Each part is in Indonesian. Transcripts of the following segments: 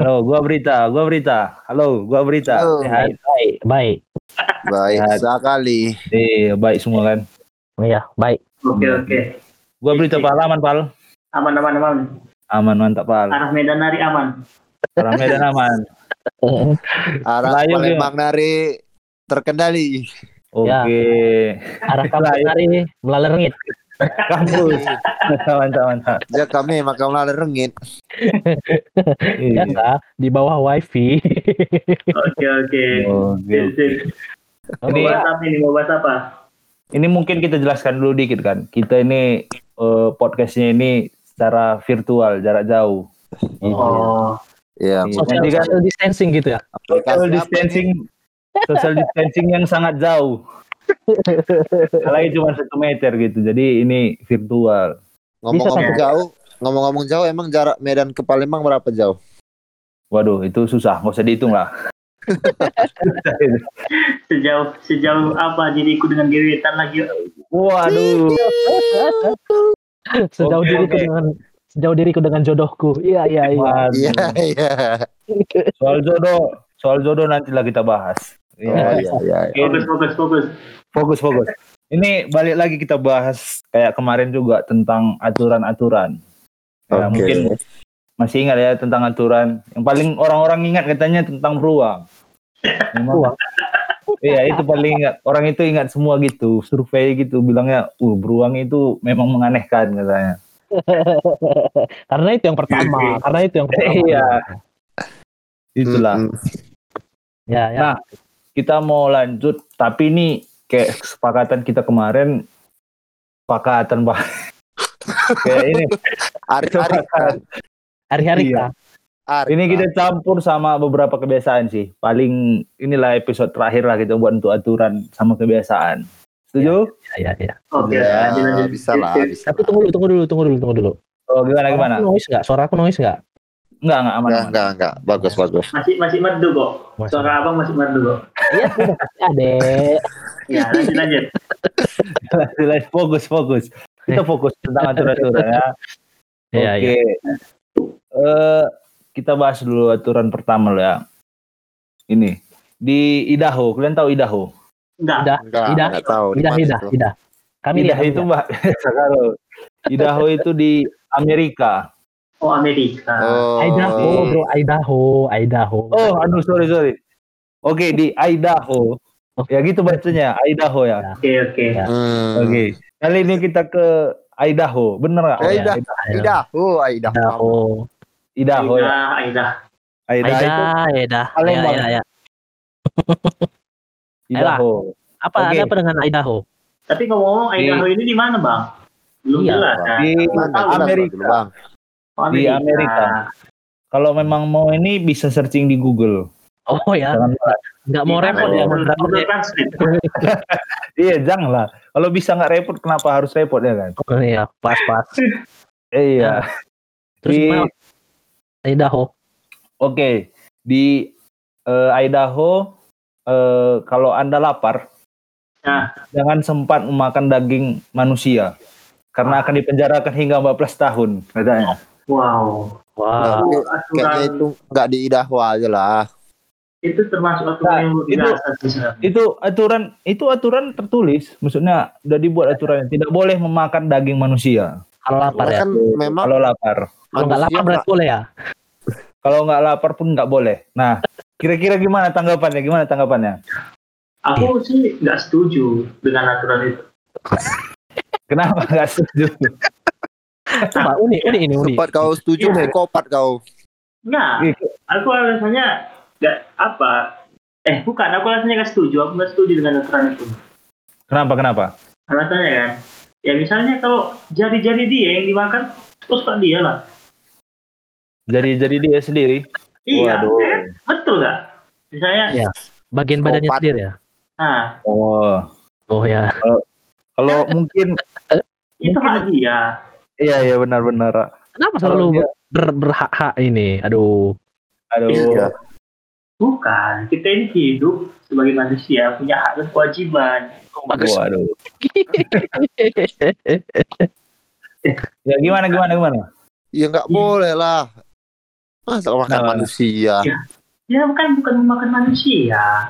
Halo, gua berita, gua berita. Halo, gua berita. Halo. Sehat. Baik, baik. Baik Sehat. sekali. Eh, baik semua kan. Iya, baik. Oke oke. Gua berita Pal aman, Pal. Aman aman aman. Aman mantap, Pal. Arah Medan Nari aman. Orang Medan aman. Arah Melayu Palembang dari terkendali. Oke. Arah kampus Lah, ya. hari melalui rengit. Kampus. mantap, mantap. Ya kami maka melalui rengit. Iya. Biasa di bawah wifi. Oke oke. Mau Ini apa ini? Mau bahas apa? ini mungkin kita jelaskan dulu dikit kan. Kita ini eh, podcastnya ini secara virtual, jarak jauh. Oh. Ya, Iya. Social, Nanti kan- social distancing gitu ya. Social aplikasi distancing, social distancing yang sangat jauh. Lagi cuma satu meter gitu. Jadi ini virtual. Ngomong-ngomong jauh, ngomong-ngomong jauh emang jarak Medan ke Palembang berapa jauh? Waduh, itu susah. Nggak usah dihitung lah. Sejauh sejauh apa diriku dengan gebetan lagi? Waduh. Sejauh Oke, diriku oke. dengan sejauh diriku dengan jodohku. Iya, iya, iya. Iya, iya. Soal jodoh, soal jodoh nantilah kita bahas. Oh, Ya, iya, iya. iya. Fokus fokus fokus. fokus fokus. Ini balik lagi kita bahas kayak kemarin juga tentang aturan-aturan. Ya, Oke. mungkin masih ingat ya tentang aturan. Yang paling orang-orang ingat katanya tentang beruang. Memang- Beruang? Iya itu paling ingat. Orang itu ingat semua gitu. Survei gitu bilangnya, uh beruang itu memang menganehkan katanya. karena itu yang pertama. karena itu yang pertama. Iya. Itulah. Mm-mm. Ya, ya. Nah, kita mau lanjut, tapi ini kayak kesepakatan kita kemarin, kesepakatan pak. kayak ini, kan? Hari-hari Iya. Arif, ini kita campur sama beberapa kebiasaan sih. Paling inilah episode terakhir lah kita buat untuk aturan sama kebiasaan. Setuju? Ya, ya, ya. Oke. Ya, bisa lah, bisa. Tapi tunggu dulu, tunggu dulu, tunggu dulu, tunggu dulu. Oh gimana gimana? Noise nggak? Suara aku noise nggak? Enggak enggak aman. Enggak, enggak, enggak. Bagus, bagus. Masih masih merdu kok. Masih. Suara abang masih merdu kok. Iya, sudah pasti ada. Ya lanjut lanjut. Jelas, fokus fokus. Kita fokus tentang aturan-aturan ya. Iya, Oke. iya. Eh, kita bahas dulu aturan pertama loh ya. Ini di Idaho, kalian tahu Idaho? Enggak. Udah, Enggak, Ida. enggak tahu. di Ida, mana Ida, itu. Ida. Kami Idaho itu mbak, Idaho itu di Amerika. Oh Amerika. Oh, Idaho, bro, Idaho, Idaho. Oh, aduh sorry sorry. Oke di Idaho. Oh. Ya gitu bacanya, Idaho ya. Oke oke. Ya. Hmm. Oke. Kali ini kita ke Idaho, bener nggak? Ya, Ida. Idaho, Idaho. Idaho. Idaho ya. Aida. Idaho Aida, itu Aida. Ya, Palembang. ya, ya. Idaho. Apa Oke. ada apa dengan Idaho? Tapi ngomong-ngomong Idaho ini di mana bang? Belum Iya, jelas Bang. kan? Di Amerika. dulu, Bang. Oh, di Amerika. Kalau memang mau ini bisa searching di Google. Oh ya, Jangan nggak mau repot ya. Iya, jangan lah. Kalau bisa nggak repot, kenapa harus repot ya kan? Oh, Iya, pas-pas. Eh, iya. Terus Di-? Idaho. Oke, di eh, Idaho, eh, kalau anda lapar, Nah. jangan sempat memakan daging manusia, karena akan dipenjarakan hingga 14 tahun, katanya. Wow. Wah, Itu Kayaknya aturan itu enggak di Idaho aja lah. itu termasuk aturan Nah, yang itu-. Itu aturan, itu aturan tertulis, maksudnya udah dibuat aturan tidak boleh memakan daging manusia kalau lapar ya. kan memang kalau lapar. Kalau nggak lapar berarti boleh ya. Kalau nggak lapar pun nggak boleh. Nah, kira-kira gimana tanggapannya? Gimana tanggapannya? Aku sih nggak setuju dengan aturan itu. Kenapa nggak setuju? Coba unik, unik ini unik. Sempat kau setuju psikopat kau. Nggak, aku alasannya nggak apa. Eh bukan, aku alasannya nggak setuju. Aku nggak setuju dengan aturan itu. Kenapa? Kenapa? Alasannya kan, ya misalnya kalau jari-jari dia yang dimakan, terus pak dia lah. Jadi dia sendiri. Iya, Waduh. kan? betul nggak? Misalnya, Iya. Bagian badannya Psikopat. sendiri ya. nah Oh, Oh ya. kalau mungkin itu hak dia. Iya iya benar-benar. Kenapa selalu dia- ber, berhak-hak ini? Aduh. Aduh. Iya. Bukan, kita ini hidup sebagai manusia punya hak dan kewajiban. Bagus. Waduh. Ya gimana gimana gimana? Ya enggak boleh lah. Masa makan Nah, manusia? Dia bukan bukan memakan manusia.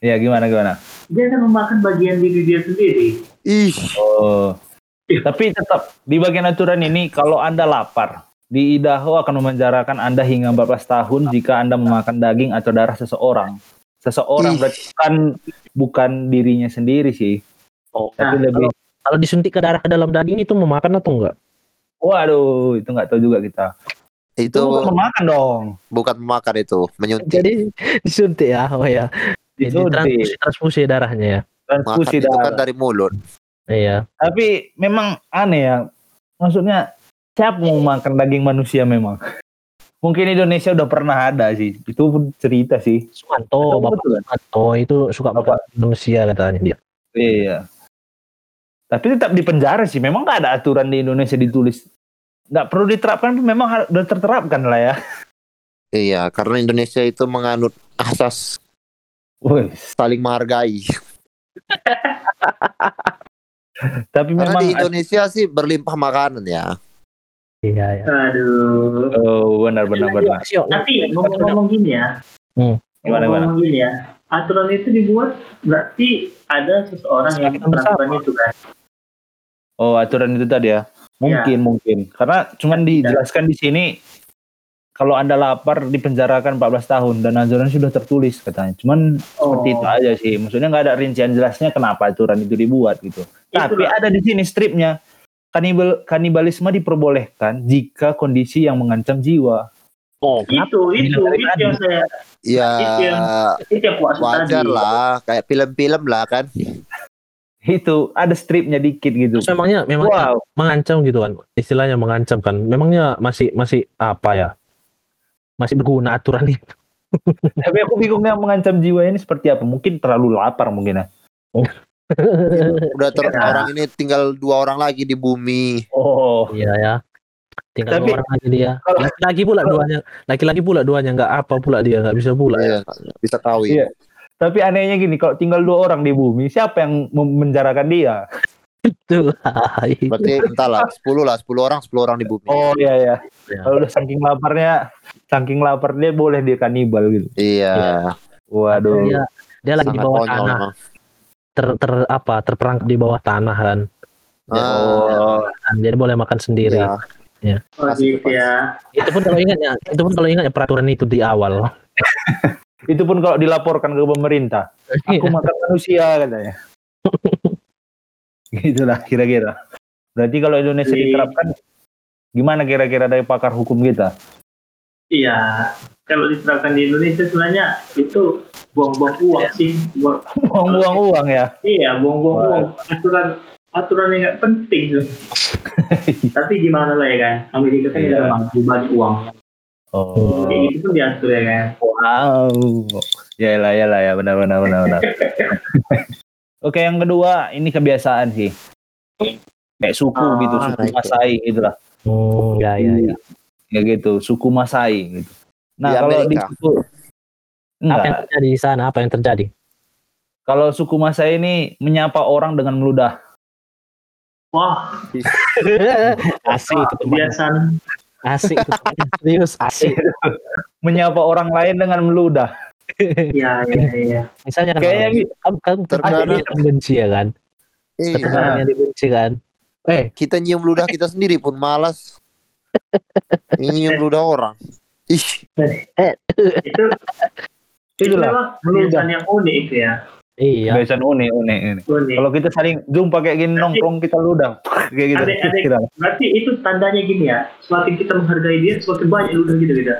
Ya gimana gimana? Dia akan memakan bagian diri dia sendiri. Ih, Oh. Tapi tetap di bagian aturan ini kalau Anda lapar, di Idaho akan memenjarakan Anda hingga 14 tahun jika Anda memakan daging atau darah seseorang. Seseorang Ih. berarti bukan bukan dirinya sendiri sih, Oh, tapi Nah, lebih kalau disuntik ke darah ke dalam daging itu memakan atau enggak? waduh, itu nggak tahu juga kita. itu Itu bukan memakan dong. bukan memakan itu, menyuntik. Jadi disuntik ya, oh ya. Jadi Itu transfusi, transfusi darahnya ya. Makan transfusi itu kan darah. dari mulut. Iya. Tapi memang aneh ya. Maksudnya siapa mau makan daging manusia memang? Mungkin Indonesia udah pernah ada sih. Itu pun cerita sih. Suwanto, Atau Bapak betul kan? Suwanto itu suka Bapak. makan manusia katanya dia. Iya. Tapi tetap di penjara sih. Memang nggak ada aturan di Indonesia ditulis. Nggak perlu diterapkan, memang udah terterapkan lah ya. Iya, karena Indonesia itu menganut asas Wih, saling menghargai. tapi Karena memang di Indonesia sih berlimpah makanan ya. Iya, ya. Aduh. oh benar benar benar. Tapi ngomong-ngomong gini ya. Hmm. Gimana, ngomong gini ya. Aturan itu dibuat berarti ada seseorang yang melakukan itu kan. Oh aturan itu tadi ya. Mungkin mungkin. Karena cuman dijelaskan di sini kalau anda lapar dipenjarakan 14 tahun dan aturan sudah tertulis katanya. Cuman seperti itu aja sih. Maksudnya nggak ada rincian jelasnya kenapa aturan itu dibuat gitu. Tapi Itulah. ada di sini stripnya. Kanibal, kanibalisme diperbolehkan jika kondisi yang mengancam jiwa. Oh, kenapa? itu itu itu yang saya Ya Itu itu yang wajar tadi. lah, kayak film-film lah kan. Itu ada stripnya dikit gitu. Terus memangnya memangnya Wow. mengancam gitu kan. Istilahnya mengancam kan. Memangnya masih masih apa ya? Masih berguna aturan itu. Tapi aku bingungnya mengancam jiwa ini seperti apa? Mungkin terlalu lapar mungkin ya. Udah ter- Ya. orang ini tinggal dua orang lagi di bumi. Oh. Iya ya. Tinggal Tapi- dua orang lagi dia. Kalau- Laki-laki pula duanya. Laki-laki pula duanya nggak apa pula dia nggak bisa pula. Iya, bisa kawin. Iya. Tapi anehnya gini, kalau tinggal dua orang di bumi, siapa yang memenjarakan dia? Itu. Berarti entahlah 10 lah, 10 orang, 10 orang di bumi. Oh iya ya. Iya. Kalau udah saking laparnya, saking lapar dia boleh dia kanibal gitu. Iya, Waduh. dia, dia lagi di bawah konyol tanah. Ter, ter apa? Terperangkap di bawah tanah kan. Oh, Jadi boleh makan sendiri. iya. Oh gitu ya. Itu pun kalau ingat ya, itu pun kalau ingat ya peraturan itu di awal. itu pun kalau dilaporkan ke pemerintah. Aku makan manusia katanya. Gitulah kira-kira. Berarti kalau Indonesia diterapkan, gimana kira-kira dari pakar hukum kita? Iya. Kalau diterapkan di Indonesia sebenarnya itu buang-buang uang sih. Buang, Buang-buang uang ya. iya, buang-buang uang. Aturan aturan yang nggak penting tuh. Tapi gimana lah ya kan? Amerika kan Iya. tidak mampu bagi uang. Oh. Kayak gitu pun diatur ya kan. Wow. Ya lah ya lah ya benar benar benar benar. Oke yang kedua ini kebiasaan sih. Kayak suku Ah, gitu, suku. Masai gitu lah. Hmm, ya ya ya. Ya gitu, suku Masai gitu. Nah, Di kalau di suku Apa yang enggak, terjadi di sana? Apa yang terjadi? kalau suku Masai ini menyapa orang dengan meludah. Wah, asik itu kebiasaan Asik itu. Serius asik. Menyapa orang lain dengan meludah. ya ya ya. Misalnya kan Kayaknya gitu. kamu kamu Terkadang- dibenci ya kan? Iya. Yang dibenci kan? Eh, Kita nyium ludah kita sendiri pun malas. Nyium ludah orang. Ih, Itu itu memang kebiasaan yang unik itu ya. iya. Kebiasaan unik unik ini. Unik. Kalau kita saling jumpa kayak gini nongkrong kita ludah kayak gitu. Adek-. Berarti itu tandanya gini ya. Semakin kita menghargai dia, semakin banyak ludah gitu gitu.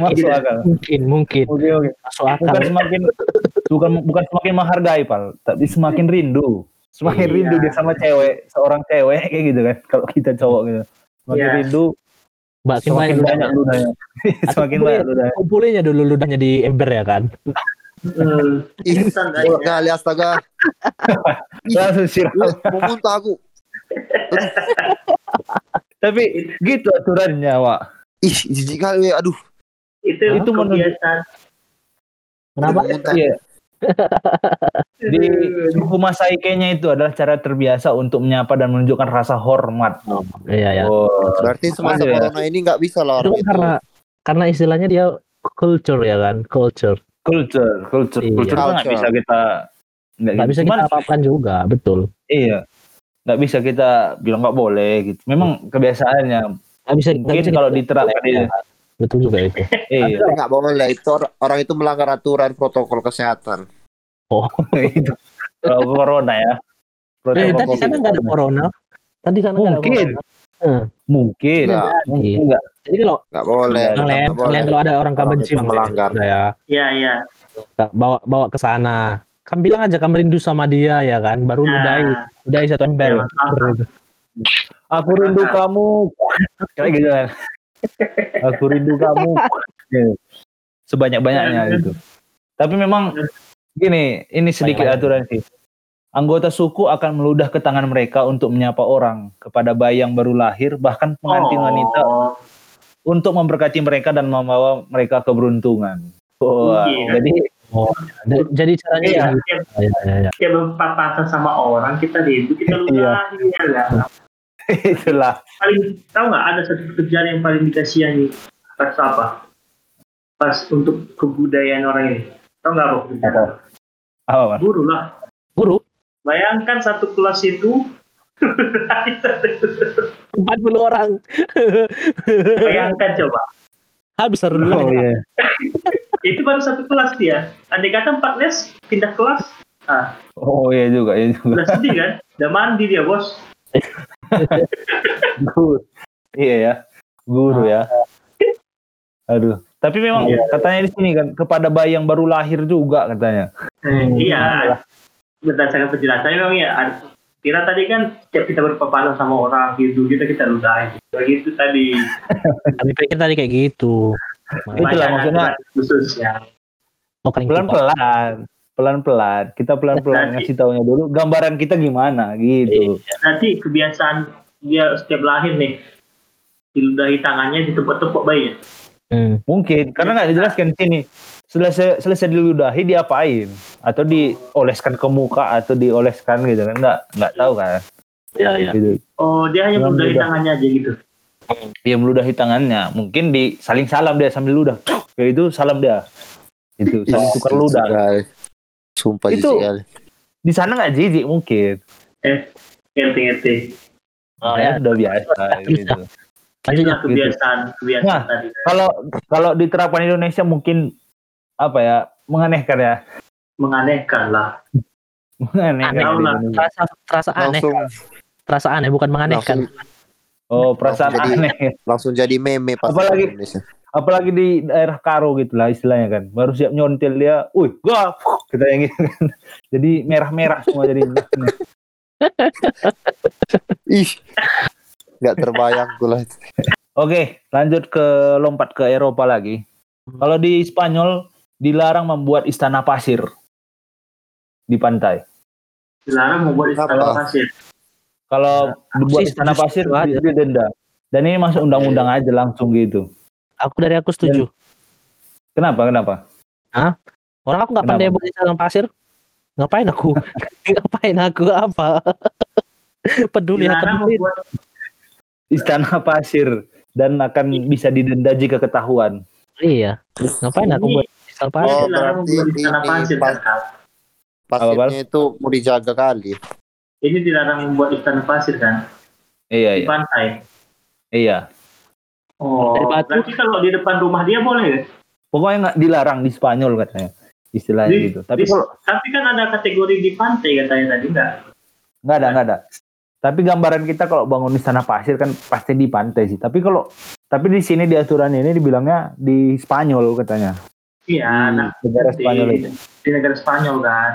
Masuk akal. Mungkin mungkin Oke oke. masuk akal. Bukan semakin bukan bukan semakin menghargai pal, tapi semakin rindu. Semakin Iya. rindu dia sama cewek, seorang cewek kayak gitu kan. Kalau kita cowok gitu. Semakin Iya. rindu, Makin semakin banyak banyak ludahnya. semakin banyak ludahnya. Kumpulinnya dulu ludahnya di ember ya kan? Hmm, tandanya. kali astaga. Langsung siram. mau muntah aku. Tapi gitu aturannya, Wak. Ih, jijik kali. Aduh, Itu Itu kebiasaan. Kenapa? Iya. Di suku Masaike-nya itu adalah cara terbiasa untuk menyapa dan menunjukkan rasa hormat. Iya ya. Oh, Berarti semasa ya? corona ini nggak bisa lah Itu orang kan itu. karena karena istilahnya dia culture ya kan, culture. culture, culture, Iya. culture itu nggak bisa kita Nggak bisa kita apapkan juga, betul. Iya, nggak bisa kita bilang nggak boleh gitu. Memang kebiasaannya. Nggak bisa. Mungkin bisa kalau diterapkan di, betul juga itu. iya, nggak boleh itu or- orang itu melanggar aturan protokol kesehatan. Oh, itu. Corona ya. eh, Protokol tadi COVID. sana nggak ada corona. Tadi sana nggak ada Mungkin. corona. Eh, Mungkin, Nggak, mungkin nggak. Jadi kalau nggak boleh. Kalian, kalian kalau ada orang itu melanggar. ya, Iya iya. bawa bawa ke sana. Kan bilang aja kamu rindu sama dia ya kan, baru Nah, ludahi satu ember. Masalah. Aku rindu kamu. Kayak gitu kan. Aku rindu kamu. Gitu. Sebanyak-banyaknya gitu. Tapi memang gini, ini sedikit aturan sih. Anggota suku akan meludah ke tangan mereka untuk menyapa orang kepada bayi yang baru lahir, bahkan pengantin oh, wanita untuk memberkati mereka dan membawa mereka keberuntungan. Wah, Iya. jadi Da- Jadi caranya Iya. ya, Tiap, ya, ya, ya. tiap berpapasan sama orang kita rindu kita ludah ya lah. itulah. Paling tahu nggak ada satu pekerjaan yang paling dikasihani pas apa? Pas untuk kebudayaan orang ini. Tahu nggak apa? Apa? Apa? Guru lah. Guru, Bayangkan satu kelas itu 40 orang. Bayangkan coba. Habis harus dulu. Oh iya. Itu baru satu kelas dia. Andai kata empat les pindah kelas, ah, Oh iya juga, iya juga. udah sedih kan? Udah mandi dia bos. Guru. Iya ya. Guru ya. Aduh. Tapi memang Iya. katanya di sini kan kepada bayi yang baru lahir juga katanya. Hmm. Iya. Berdasarkan penjelasannya memang ya. Kira tadi kan setiap kita berpapasan sama orang gitu, kita kita ludahin. Begitu tadi. Kami pikir tadi kayak gitu. Itulah Banyak maksudnya. aturan khususnya. Oh, kan gitu. Pelan-pelan. Kita pelan-pelan Nanti. ngasih taunya dulu gambaran kita gimana gitu. Nanti kebiasaan dia setiap lahir nih diludahi tangannya ditepuk-tepuk bayinya. Hmm. Mungkin karena nggak dijelaskan di sini. Selesai selesai diludahi diapain? Atau dioleskan ke muka atau dioleskan gitu kan? Nggak nggak tahu kan. Iya, iya. Gitu. Oh dia hanya meludahi ludah. tangannya aja gitu. Dia meludahi tangannya. Mungkin di saling salam dia sambil ludah. Kayak itu salam dia. Itu saling tukar ludah. Sumpah Itu- jijik. Di sana nggak jijik mungkin. Ngerti-ngerti. Oh, ya, ya. udah biasa Terus, gitu. Lanjut ya. Itulah kebiasaan kebiasaan Nah. tadi. Kalau kalau diterapkan di Indonesia mungkin apa ya menganehkan ya Menganehkan lah. menganehkan Aneh. lah. Terasa, terasa aneh. Langsung Terasa aneh, bukan menganehkan. langsung oh perasaan Jadi- aneh langsung jadi meme pas Apalagi- di Indonesia. Apalagi di daerah Karo gitu lah istilahnya kan baru siap nyontil dia, wih gua kita yang gitu kan jadi merah-merah semua jadi Ih. Nggak terbayang gue lah. Oke, lanjut ke lompat ke Eropa lagi. Kalau di Spanyol dilarang membuat istana pasir di pantai. Dilarang membuat istana Kenapa? pasir. Kalau dibuat sih istana pasir dia denda. Dan ini masuk undang-undang aja langsung gitu. Aku dari aku setuju. Kenapa? Kenapa? Orang aku nggak pandai buat istana pasir. Ngapain aku? Ngapain aku apa? peduli Dilarang membuat Istana pasir dan akan bisa didenda jika ketahuan. Iya. Ngapain aku buat istana pasir? Oh, berarti membuat istana ini pasir pas- kan. Pasirnya itu mau dijaga kali. Ini dilarang membuat istana pasir kan Iya, di iya. pantai. Iya. Oh, Dari batu. berarti kalau di depan rumah dia boleh ya? Pokoknya nggak dilarang di Spanyol katanya. Istilahnya Di- gitu. Tapi di- kalau Tapi kan ada kategori di pantai katanya tadi enggak? nggak ada, nggak ada. Tapi gambaran kita kalau bangun istana pasir kan pasti di pantai sih. Tapi kalau tapi di sini di aturan ini dibilangnya di Spanyol katanya. Iya, Di nah, negara di, Spanyol itu. di negara Spanyol kan.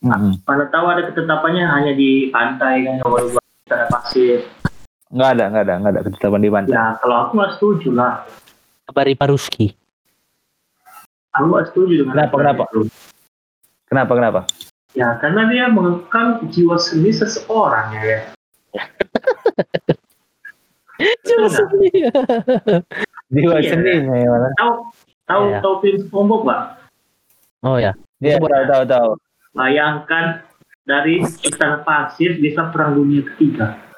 Mm-mm. Mana tahu ada ketetapannya hanya di pantai kan boleh buat istana pasir. Nggak ada, nggak ada, nggak ada ketetapan di pantai. Ya kalau aku nggak setuju lah. Kabari Paruski. Aku nggak setuju dengan Kenapa, kenapa? itu. Kenapa, kenapa? Ya karena dia mengekang jiwa seni seseorang ya. ya. Betul sedih. Jiwa Iya. seninya ya malah. Tahu tahu Iya. tahu film SpongeBob nggak? Oh ya. Disebut- tahu tahu tahu. Bayangkan dari istana pasir bisa perang dunia ketiga.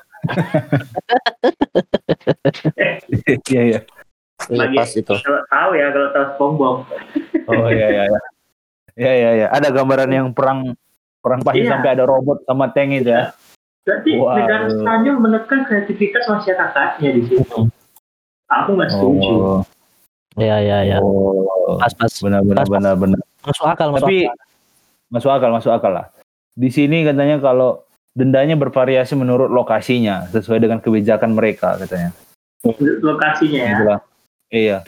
Iya iya. Iya, Lagi- pas itu. Kalau tahu ya kalau tahu SpongeBob. Oh iya iya iya. Iya iya iya. Ada gambaran yang perang perang pasir Iya. sampai ada robot sama tank itu ya. Berarti Wow. negara Spanyol menekan kreativitas masyarakatnya di situ. Aku nggak setuju. Oh. Iya iya iya. Oh. Pas pas. Benar benar Pas, pas. benar benar. Masuk akal masuk Tapi akal. masuk akal masuk akal lah. Di sini katanya kalau dendanya bervariasi menurut lokasinya sesuai dengan kebijakan mereka katanya. Lokasinya ya. Iya.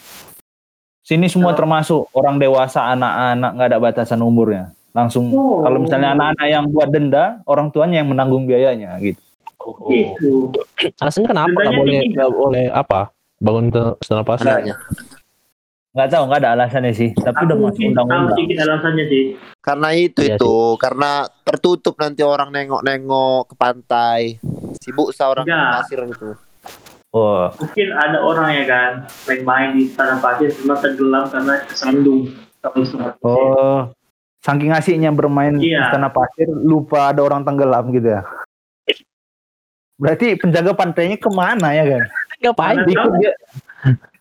Sini semua Kalau- termasuk orang dewasa, anak-anak nggak ada batasan umurnya. Langsung Oh. kalau misalnya anak-anak yang buat denda, orang tuanya yang menanggung biayanya gitu. Gitu. Alasannya kenapa nggak boleh nggak boleh apa? Bangun ke pasir. Adanya. Nggak tahu nggak ada alasannya sih. Tapi udah Aku masuk mungkin tahu undang-undang. sedikit alasannya sih. Karena itu Iya itu, karena tertutup nanti orang nengok-nengok ke pantai. Sibuk seorang Enggak. pasir itu. Oh, Mungkin ada orang ya kan main-main di tanah pasir cuma tenggelam karena kesandung. Oh, saking asiknya bermain Iya. istana pasir, lupa ada orang tenggelam gitu ya. Berarti penjaga pantainya ke mana ya kan? Ngapain? Ikut dia,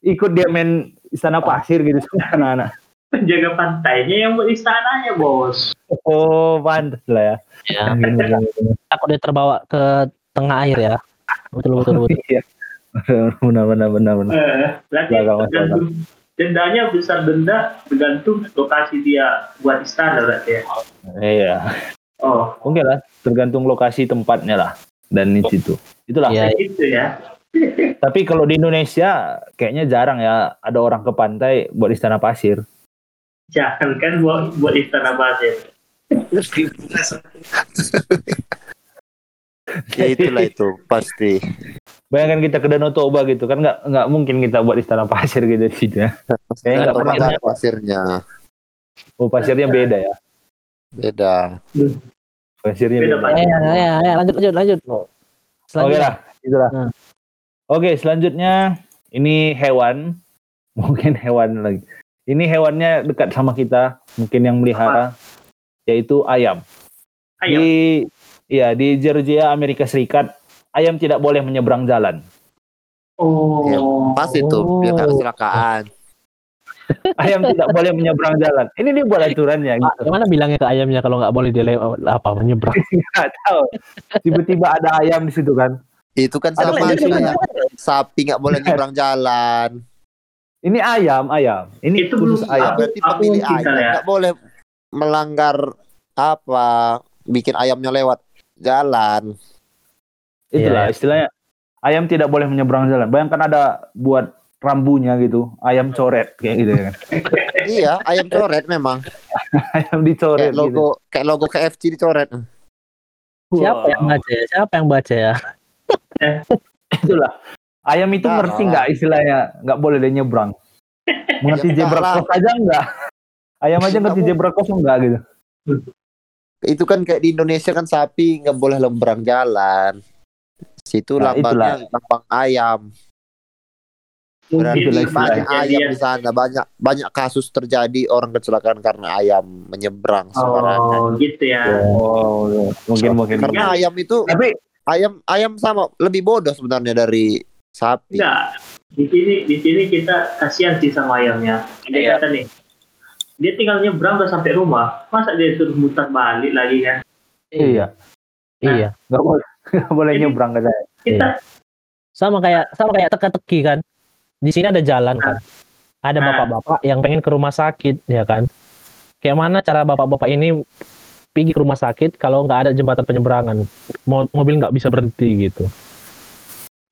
ikut dia main istana pasir gitu sama anak-anak. Penjaga pantainya yang buat istananya bos. Oh, pantas lah ya. Ya, takut dia terbawa ke tengah air ya. Betul betul betul. Iya. Benar benar benar benar. Eh, berarti tergantung dendanya besar denda tergantung lokasi dia buat istana berarti ya. Iya. Oh, Oke lah, tergantung lokasi tempatnya lah dan di situ. Itulah. Iya. kayak gitu ya. Tapi kalau di Indonesia kayaknya jarang ya ada orang ke pantai buat istana pasir. Jangan kan buat buat istana pasir. Ya itulah itu pasti. Bayangkan kita ke Danau Toba gitu kan nggak nggak mungkin kita buat istana pasir gitu di situ ya. Kayaknya nggak pernah. Ada pasirnya Oh pasirnya beda ya. beda. Pasirnya Beda, beda. Ya, ya, ya, ya, lanjut lanjut lanjut. Oke lah, itulah. Hmm. Oke selanjutnya ini hewan, mungkin hewan lagi. Ini hewannya dekat sama kita, mungkin yang melihara, yaitu ayam. Ayo. Di ya di Georgia Amerika Serikat ayam tidak boleh menyeberang jalan. Oh. Ya, Pas itu biar Oh. kecelakaan. Ayam tidak boleh menyeberang jalan. Ini dia buat aturannya gitu. gimana bilangnya ke ayamnya kalau nggak boleh dia lewat apa menyeberang? Nggak tahu. Tiba-tiba ada ayam di situ kan. Itu kan Ada sama kayak sapi nggak boleh nyebrang jalan. Ini ayam, ayam. Ini Itu khusus belum- ayam. berarti pemilik mungkin ayam ya. nggak boleh melanggar apa bikin ayamnya lewat jalan. Itulah iya. istilahnya. Ayam tidak boleh menyeberang jalan. Bayangkan ada buat rambunya gitu, ayam coret kayak gitu ya kan. iya, ayam coret memang. ayam dicoret Kayak logo kayak logo KFC dicoret. gitu. Siapa yang baca ya? Siapa yang baca ya? Itulah. Ayam itu Nah, ngerti nah. nggak istilahnya nggak boleh dia nyebrang. Mengerti Ya, zebra cross aja enggak? Ayam aja ngerti zebra cross enggak gitu. Itu kan kayak di Indonesia kan sapi nggak boleh lembrang jalan. Situ Nah, lambangnya lambang ayam. Berarti banyak ayam di sana, banyak banyak kasus terjadi orang kecelakaan karena ayam menyeberang sembarangan. Oh, gitu ya. Oh, iya. mungkin mungkin. Karena ayam itu Tapi ayam ayam sama lebih bodoh sebenarnya dari sapi. Enggak. Di sini di sini kita kasihan sih sama ayamnya. Dia Iya. kata nih, dia tinggal nyebrang udah sampai rumah, masa dia suruh mutar balik lagi kan? iya, Iya. nggak boleh nggak boleh nyebrang katanya. Kita Sama kayak sama kayak teka-teki kan. Di sini ada jalan kan. Ada Nah. bapak-bapak yang pengen ke rumah sakit ya kan. Kayak mana cara bapak-bapak ini pergi ke rumah sakit kalau nggak ada jembatan penyeberangan. Mo- Mobil nggak bisa berhenti gitu.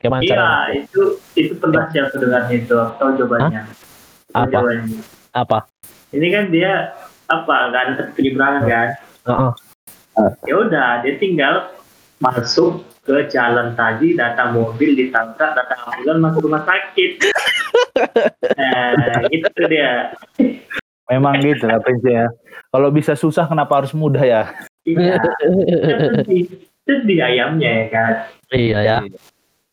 Iya itu itu pernah sih aku dengar itu jawabannya. Tahu Apa? jawabannya. apa? Ini kan dia apa ada penyeberangan kan? Heeh. Ya udah dia tinggal masuk ke jalan tadi datang mobil ditabrak datang ambulan masuk rumah sakit. nah, gitu dia. Memang gitu lah prinsipnya. Kalau bisa susah kenapa harus mudah ya? Iya. Kan sedih. Sedih ayamnya ya kan. Iya ya.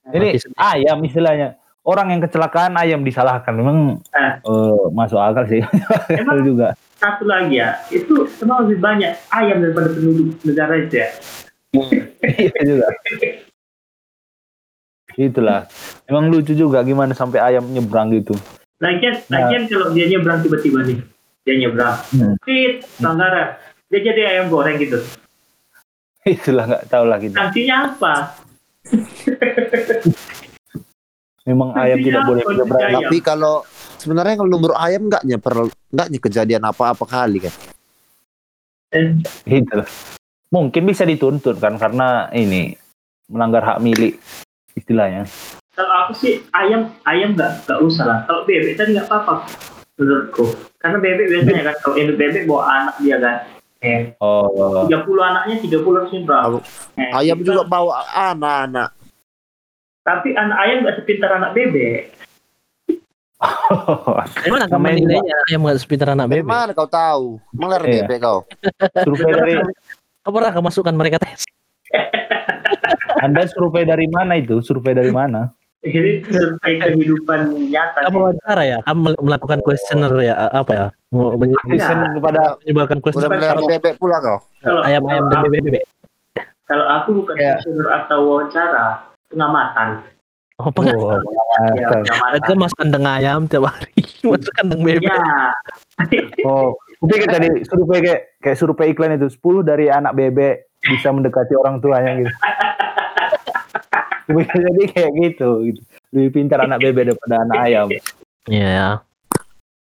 Ini ayam istilahnya. Orang yang kecelakaan ayam disalahkan. Memang Ah. eh, masuk akal sih. Emang juga. satu lagi ya, itu memang lebih banyak ayam daripada penduduk negara itu ya. Iya juga. Itulah. Emang lucu juga gimana sampai ayam nyebrang gitu. Lagian, Nah. lagian kalau dia nyebrang tiba-tiba nih, dia nyebrang, Hmm. fit, pelanggaran, dia jadi ayam goreng gitu. Itulah nggak tahu lah kita. Sanksinya apa? Memang ayam tidak boleh. Ayam. Tapi kalau sebenarnya kalau nomor ayam enggak nyeper enggak kejadian apa-apa kali kan. Eh, Itulah. Mungkin bisa dituntut kan karena ini melanggar hak milik istilahnya. kalau aku sih ayam ayam nggak nggak usah lah. Kalau bebek tadi nggak apa-apa menurutku. Karena bebek biasanya kan kalau induk bebek bawa anak dia kan. Eh, Oh, 30 anaknya 30 harus nyebrang. Eh, Ayam juga kan- bawa anak-anak. Tapi anak ayam nggak sepintar anak bebek. Gimana kamu Namanya nilainya ayam nggak sepintar anak bebek? mana kau tahu? Meler Iya. bebek kau. survei dari Kau pernah kemasukkan mereka tes? Anda survei dari mana itu? Survei dari mana? Ini survei kehidupan nyata. Kamu wawancara ya? Kamu mel- melakukan questioner ya? Apa ya? Mau menye- Listen kepada menyebarkan Udah questioner meler bebek pula kau. Kalau, ayam-ayam dan kalau, bebek-bebek. kalau aku bukan Ya. questioner atau wawancara, pengamatan. Oh. Oh, Ya, pengamatan. Itu masuk kandang ayam tiap hari. masuk kandang bebek. Ya, oh, kupikir tadi survei kayak kayak survei iklan itu 10 dari anak bebek bisa mendekati orang tuanya gitu. Jadi kayak gitu, gitu. Lebih pintar anak bebek daripada anak ayam. Iya.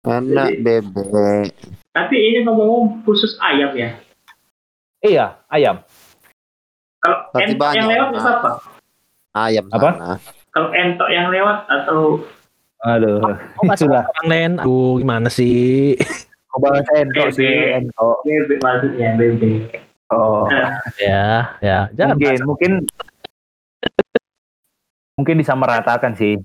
Anak bebek. tapi ini ngomong khusus ayam ya. Iya, ayam. Kalau entok yang lewat nggak apa? Ayam Apa? sana. Kalau entok yang lewat atau Aduh, Oh, itulah. orang lain. Aduh, gimana sih? Kau bahas entok sih, entok. bebek maksudnya bebek. Oh. ya, ya. Jangan mungkin mungkin mungkin disamaratakan sih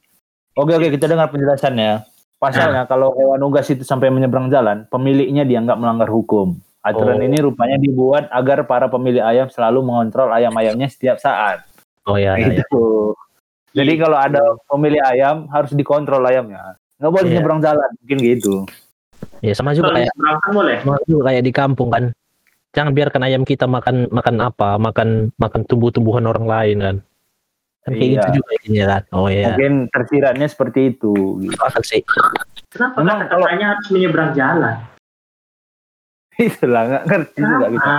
oke oke kita dengar penjelasannya pasalnya kalau hewan unggas itu sampai menyeberang jalan pemiliknya dianggap melanggar hukum aturan Oh. ini rupanya dibuat agar para pemilik ayam selalu mengontrol ayam-ayamnya setiap saat Oh ya, ya, ya. gitu jadi kalau ada pemilik ayam harus dikontrol ayamnya nggak boleh Iya. nyebrang jalan mungkin gitu Ya sama juga Kalau kayak boleh. sama juga kayak di kampung kan. Jangan biarkan ayam kita makan makan apa, makan makan tumbuh-tumbuhan orang lain kan. Kan kayak Iya. gitu juga ini kan. Oh iya. mungkin tersiratnya seperti itu gitu. Akan sih. Kenapa Memang kata-katanya harus menyeberang jalan? itulah nggak ngerti juga gitu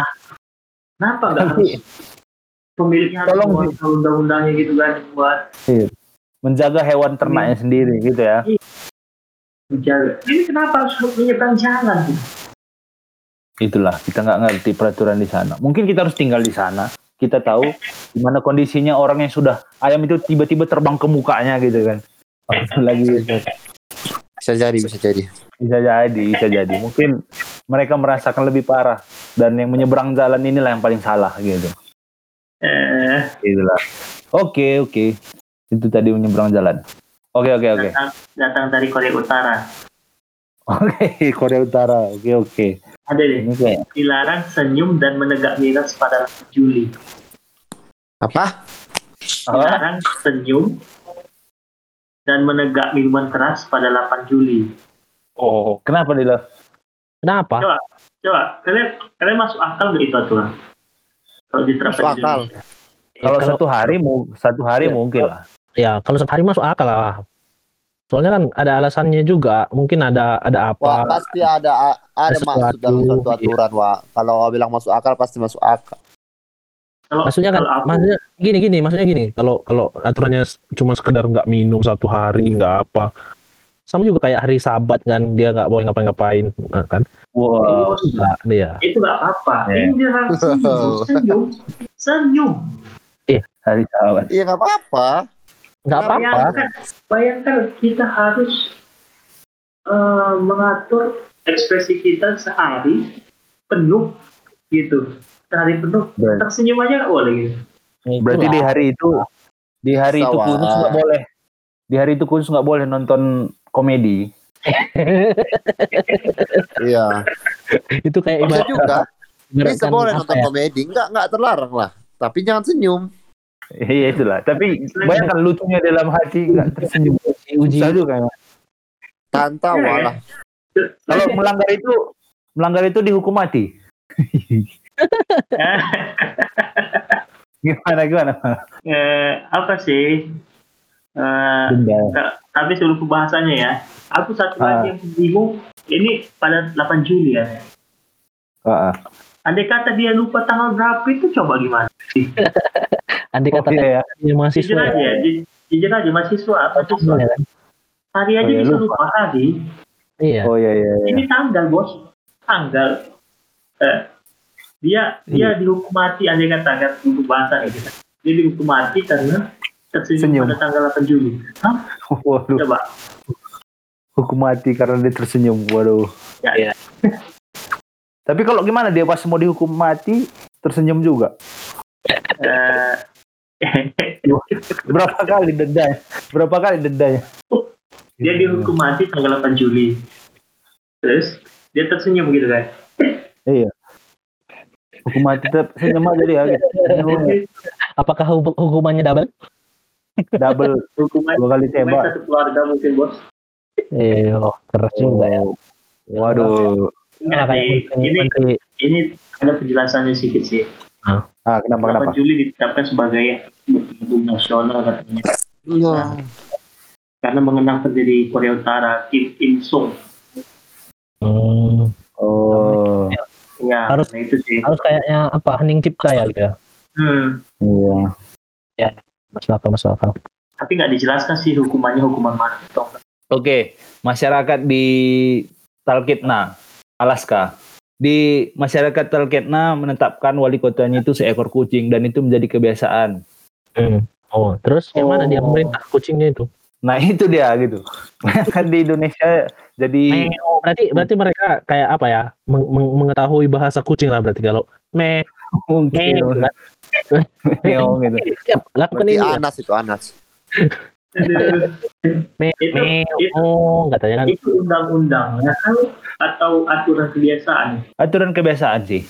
Kenapa nggak harus pemiliknya harus Tolong buat undang-undangnya gitu kan buat menjaga hewan ternaknya sendiri gitu ya menjaga. Ini kenapa harus menyeberang jalan? gitu? itulah kita nggak ngerti peraturan di sana mungkin kita harus tinggal di sana kita tahu gimana kondisinya orang yang sudah ayam itu tiba-tiba terbang ke mukanya gitu kan. Lagi gitu. Bisa jadi, bisa jadi. bisa jadi bisa jadi. Mungkin mereka merasakan lebih parah. Dan yang menyeberang jalan inilah yang paling salah gitu. Eh, itulah. Oke oke. Itu tadi menyeberang jalan. Oke oke oke. Datang, datang dari Korea Utara. oke Korea Utara. Oke oke. Ada deh. ini kayak Dilarang senyum dan menegak miras pada 8 Juli. Apa? Dilarang senyum dan menegak minuman keras pada 8 Juli. oh kenapa dia Kenapa? Coba, kalian kalian masuk akal nggak itu aturan? Kalau diterapkan Masuk di akal. Ya, kalau kalau- satu hari mu- satu hari mungkin lah ya kalau sehari masuk akal lah. Soalnya kan ada alasannya juga. Mungkin ada ada Wah, apa? pasti ada ada sesuatu, maksud dalam suatu iya. aturan, Wah. Kalau bilang masuk akal pasti masuk akal. Kalau Maksudnya kan, kalau aku, maksudnya gini gini, maksudnya gini. Kalau kalau aturannya cuma sekedar nggak minum satu hari nggak apa. Sama juga kayak hari Sabat kan, dia nggak boleh ngapa-ngapain, nah, kan? wow Nggak, dia. itu nggak apa. Ya. Ini senyum, senyum, senyum. hari sahabat Iya nggak apa-apa. Nggak apa-apa. Bayangkan, bayangkan kita harus eh, mengatur ekspresi kita sehari penuh gitu. Sehari penuh. Ber- Tersenyum aja nggak boleh gitu. Berarti di hari itu di hari itu Sawah. khusus nggak boleh. Di hari itu khusus nggak boleh nonton komedi. Iya. itu kayak Bisa ibarat juga. Bisa ibaratkan boleh nonton ya, komedi. Enggak enggak terlarang lah. Tapi jangan senyum. Iya itulah. Tapi bayangkan lucunya dalam hati nggak tersenyum. uji Susah juga. emang. Tantawa lah. Kalau melanggar itu melanggar itu dihukum mati. Gimana gimana? eh, apa sih? Eh, tapi seluruh bahasanya ya. Aku satu Ah. lagi yang bingung. Ini pada 8 Juli ya. Ah, ah. Andai kata dia lupa tanggal berapa itu coba gimana? Andai Oh, kata iya ya. dia mahasiswa Jujur aja, ya. ju- jujur aja mahasiswa apa siswa. Iya kan? Hari aja Oh, iya, bisa lupa. lupa hari. Iya. Oh iya iya. iya. Ini tanggal bos, tanggal. Eh, dia dia dihukum mati andai kata kan untuk bahasa nih kita. Dia dihukum mati karena tersenyum Senyum. pada tanggal 8 Juli. Hah? Waduh, Coba. hukum mati karena dia tersenyum. Waduh. Ya, Iya. Tapi kalau gimana dia pas mau dihukum mati tersenyum juga? Eh, Berapa kali dendanya? Berapa kali dendanya? dia dihukum mati tanggal 8 Juli. Terus dia tersenyum gitu kan. Iya. Hukum mati tersenyum aja dia gitu. Apakah hu- hukumannya double? Double Hukuman, dua kali hukuman tembak. satu keluarga mungkin bos. Eh, oh, keras juga ya. Waduh. Enggak Nah, Ini menteri ini ada penjelasannya sedikit sih. Ah, kenapa 8 kenapa? Juli ditetapkan sebagai Bukti nasional katanya. Iya. Karena mengenang pendiri Korea Utara Kim Il Sung. hmm, Oh, Ya, Harus- nah itu sih. harus kayaknya apa hening cipta ya gitu ya. Hmm. iya. Masuk akal, masuk akal. Tapi nggak dijelaskan sih hukumannya hukuman mati. atau enggak. Oke, masyarakat di Talkeetna, Alaska. Di masyarakat Talkeetna menetapkan wali kotanya itu seekor kucing dan itu menjadi kebiasaan. Hmm. Oh, terus gimana dia Oh. pemerintah kucingnya itu? Nah itu dia gitu. kan di Indonesia jadi Meo. Berarti berarti mereka kayak apa ya? meng- meng- mengetahui bahasa kucing lah berarti kalau me mungkin me kan? meong gitu. Siap, lakukan ini. ya. Anas itu Anas. Me, oh, katanya kan. itu undang-undang ya kan? atau aturan kebiasaan. Aturan kebiasaan sih.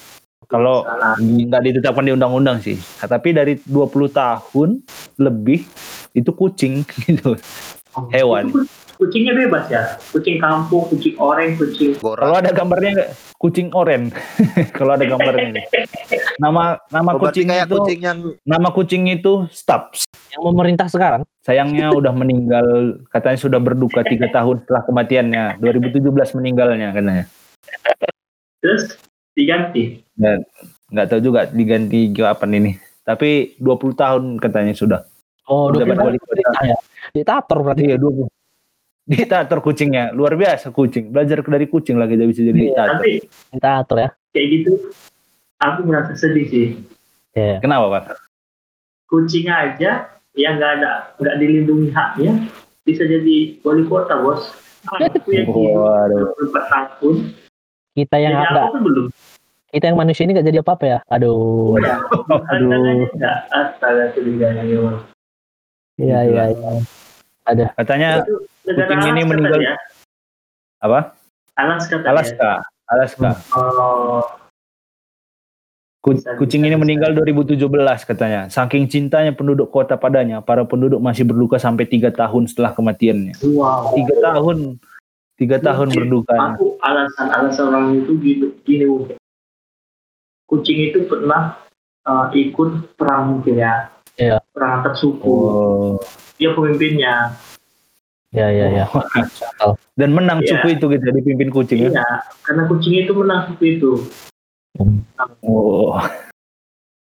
Kalau nggak ditetapkan di undang-undang sih. Nah, tapi dari 20 tahun lebih itu kucing gitu. Hewan. Itu Kucingnya bebas ya. Kucing kampung, kucing oranye, kucing Kalau ada gambarnya nggak? kucing oren. Kalau ada gambarnya. Nama nama Oh, kucing kayak itu kucing yang nama kucing itu Stubbs. Yang memerintah sekarang. Sayangnya udah meninggal, katanya sudah berduka tiga tahun setelah kematiannya. 2017 meninggalnya katanya. terus diganti. Nggak tahu juga diganti ke apa ini. Tapi 20 tahun katanya sudah. Oh, Udah balik diktator ya. Diktator berarti. Iya 20. Diktator kucingnya, luar biasa kucing. Belajar dari kucing lagi jadi bisa jadi Iya. diktator. Tapi Diktator ya. kayak gitu, aku merasa sedih sih. Iya. Kenapa pak? Kucing aja yang nggak ada nggak dilindungi haknya bisa jadi wali kota bos. Aku yang Waduh. 24 tahun, Kita yang kan belum. kita yang manusia ini nggak jadi apa-apa ya. Aduh. Ya, Aduh. Astaga. Iya, iya, iya. Ada. Katanya Itu negara kucing ini Alaska meninggal- ya? apa? Alaska tadi ya? Alaska. Alaska. Oh, Kucing ini meninggal 2017 katanya. Saking cintanya penduduk kota padanya, para penduduk masih berduka sampai tiga tahun setelah kematiannya. wow. Tiga tahun, tiga tahun Kucing. berduka. Aku alasan-alasan orang itu gitu gini mungkin. Kucing itu pernah uh, ikut perang mungkin ya. Iya. Perang antar suku. Oh. Dia pemimpinnya. Ya, ya, ya. Dan menang suku itu gitu dipimpin kucing ya. Iya, karena kucing itu menang suku itu. Oh.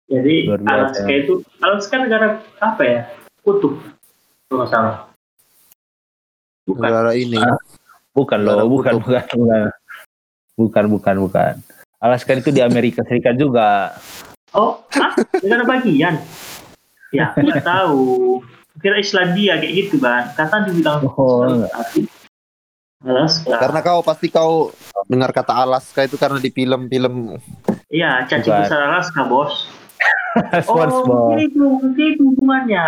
Jadi. Alaska itu Alaska negara apa ya? Kutub. Kalau nggak salah. Bukan. negara ini. Bukan loh, bukan, bukan, bukan. Bukan, bukan, bukan. Alaska itu di Amerika Serikat juga. Oh, ah, negara bagian. Ya, nggak tahu. Kira Islandia kayak gitu kan. Kata dibilang Oh, tapi Alaska. Karena kau pasti kau dengar kata Alaska itu karena di film-film Iya, cacing Bukan. besar Alaska, bos. Oh, mungkin itu, mungkin itu hubungannya.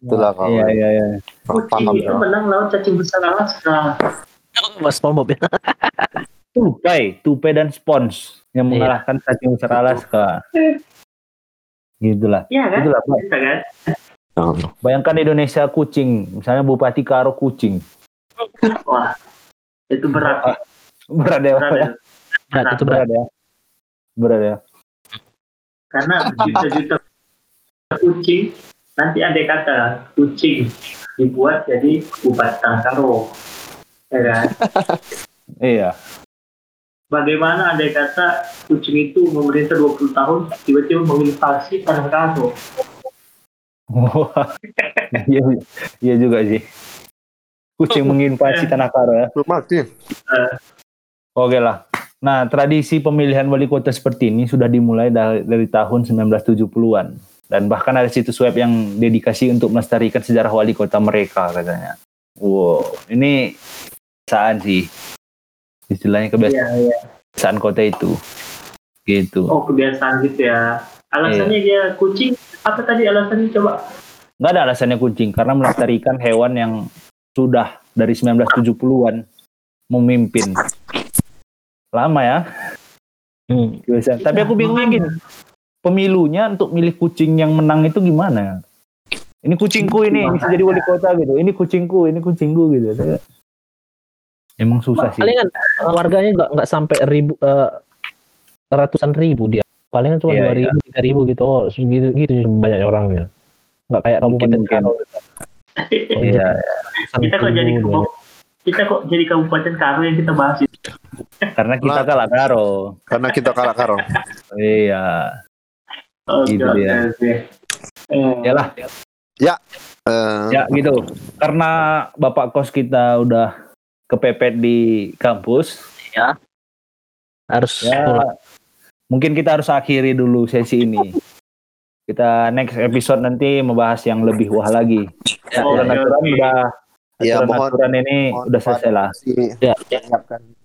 itulah kau. Iya, iya, iya. Kau Kucing paham itu ya. menang lawan cacing besar Alaska. Mas SpongeBob ya. Tupai, tupai dan spons yang Iya. mengalahkan cacing besar Alaska. Gitulah. Iya kan? Itulah, Pak. Bisa kan? Bayangkan Indonesia kucing, misalnya Bupati Karo kucing. Wah, itu berat. Berat ya, Berat ya. itu. berat itu berat berat ya. Berat ya. karena juta-juta kucing nanti ada kata kucing dibuat jadi bupati Tangkaro ya kan Iya. bagaimana ada kata kucing itu memerintah 20 tahun tiba-tiba menginvasi Wah. Iya, iya juga sih. Kucing menginvasi tanah karo ya. Belum mati. Oke lah. Nah, tradisi pemilihan wali kota seperti ini sudah dimulai dari, dari tahun 1970-an. Dan bahkan ada situs web yang dedikasi untuk melestarikan sejarah wali kota mereka katanya. Wow, ini kebiasaan sih. Istilahnya kebiasaan iya iya kebiasaan kota itu. Gitu. oh kebiasaan gitu ya alasannya Iya. dia kucing apa tadi alasannya coba Nggak ada alasannya kucing karena melestarikan hewan yang sudah dari 1970-an memimpin. Lama ya. Hmm. Tapi aku bingungnya gini. Pemilunya untuk milih kucing yang menang itu gimana? Ini kucingku ini bisa jadi wali kota gitu. Ini kucingku, ini kucingku gitu. Emang susah sih. palingan eh, warganya nggak nggak sampai ribu eh, ratusan ribu dia palingan cuma Iya, dua ribu tiga ribu gitu oh segitu gitu banyak orangnya nggak kayak kabupaten. Karo Iya. kita kok jadi kita kok jadi kabupaten Karo yang kita bahas itu Karena kita kalah karo. Karena kita kalah karo. Iya. oh, Gitu oke, dia. oke, oke. Eh, ya gitu. Karena bapak kos kita udah kepepet di kampus, harus ya pulang. Mungkin kita harus akhiri dulu sesi ini. Kita next episode nanti membahas yang lebih wah lagi. Oh, Aturan-aturan oke. udah Ya, mohon- aturan-aturan ini mohon udah selesai lah. Ya, menyiapkan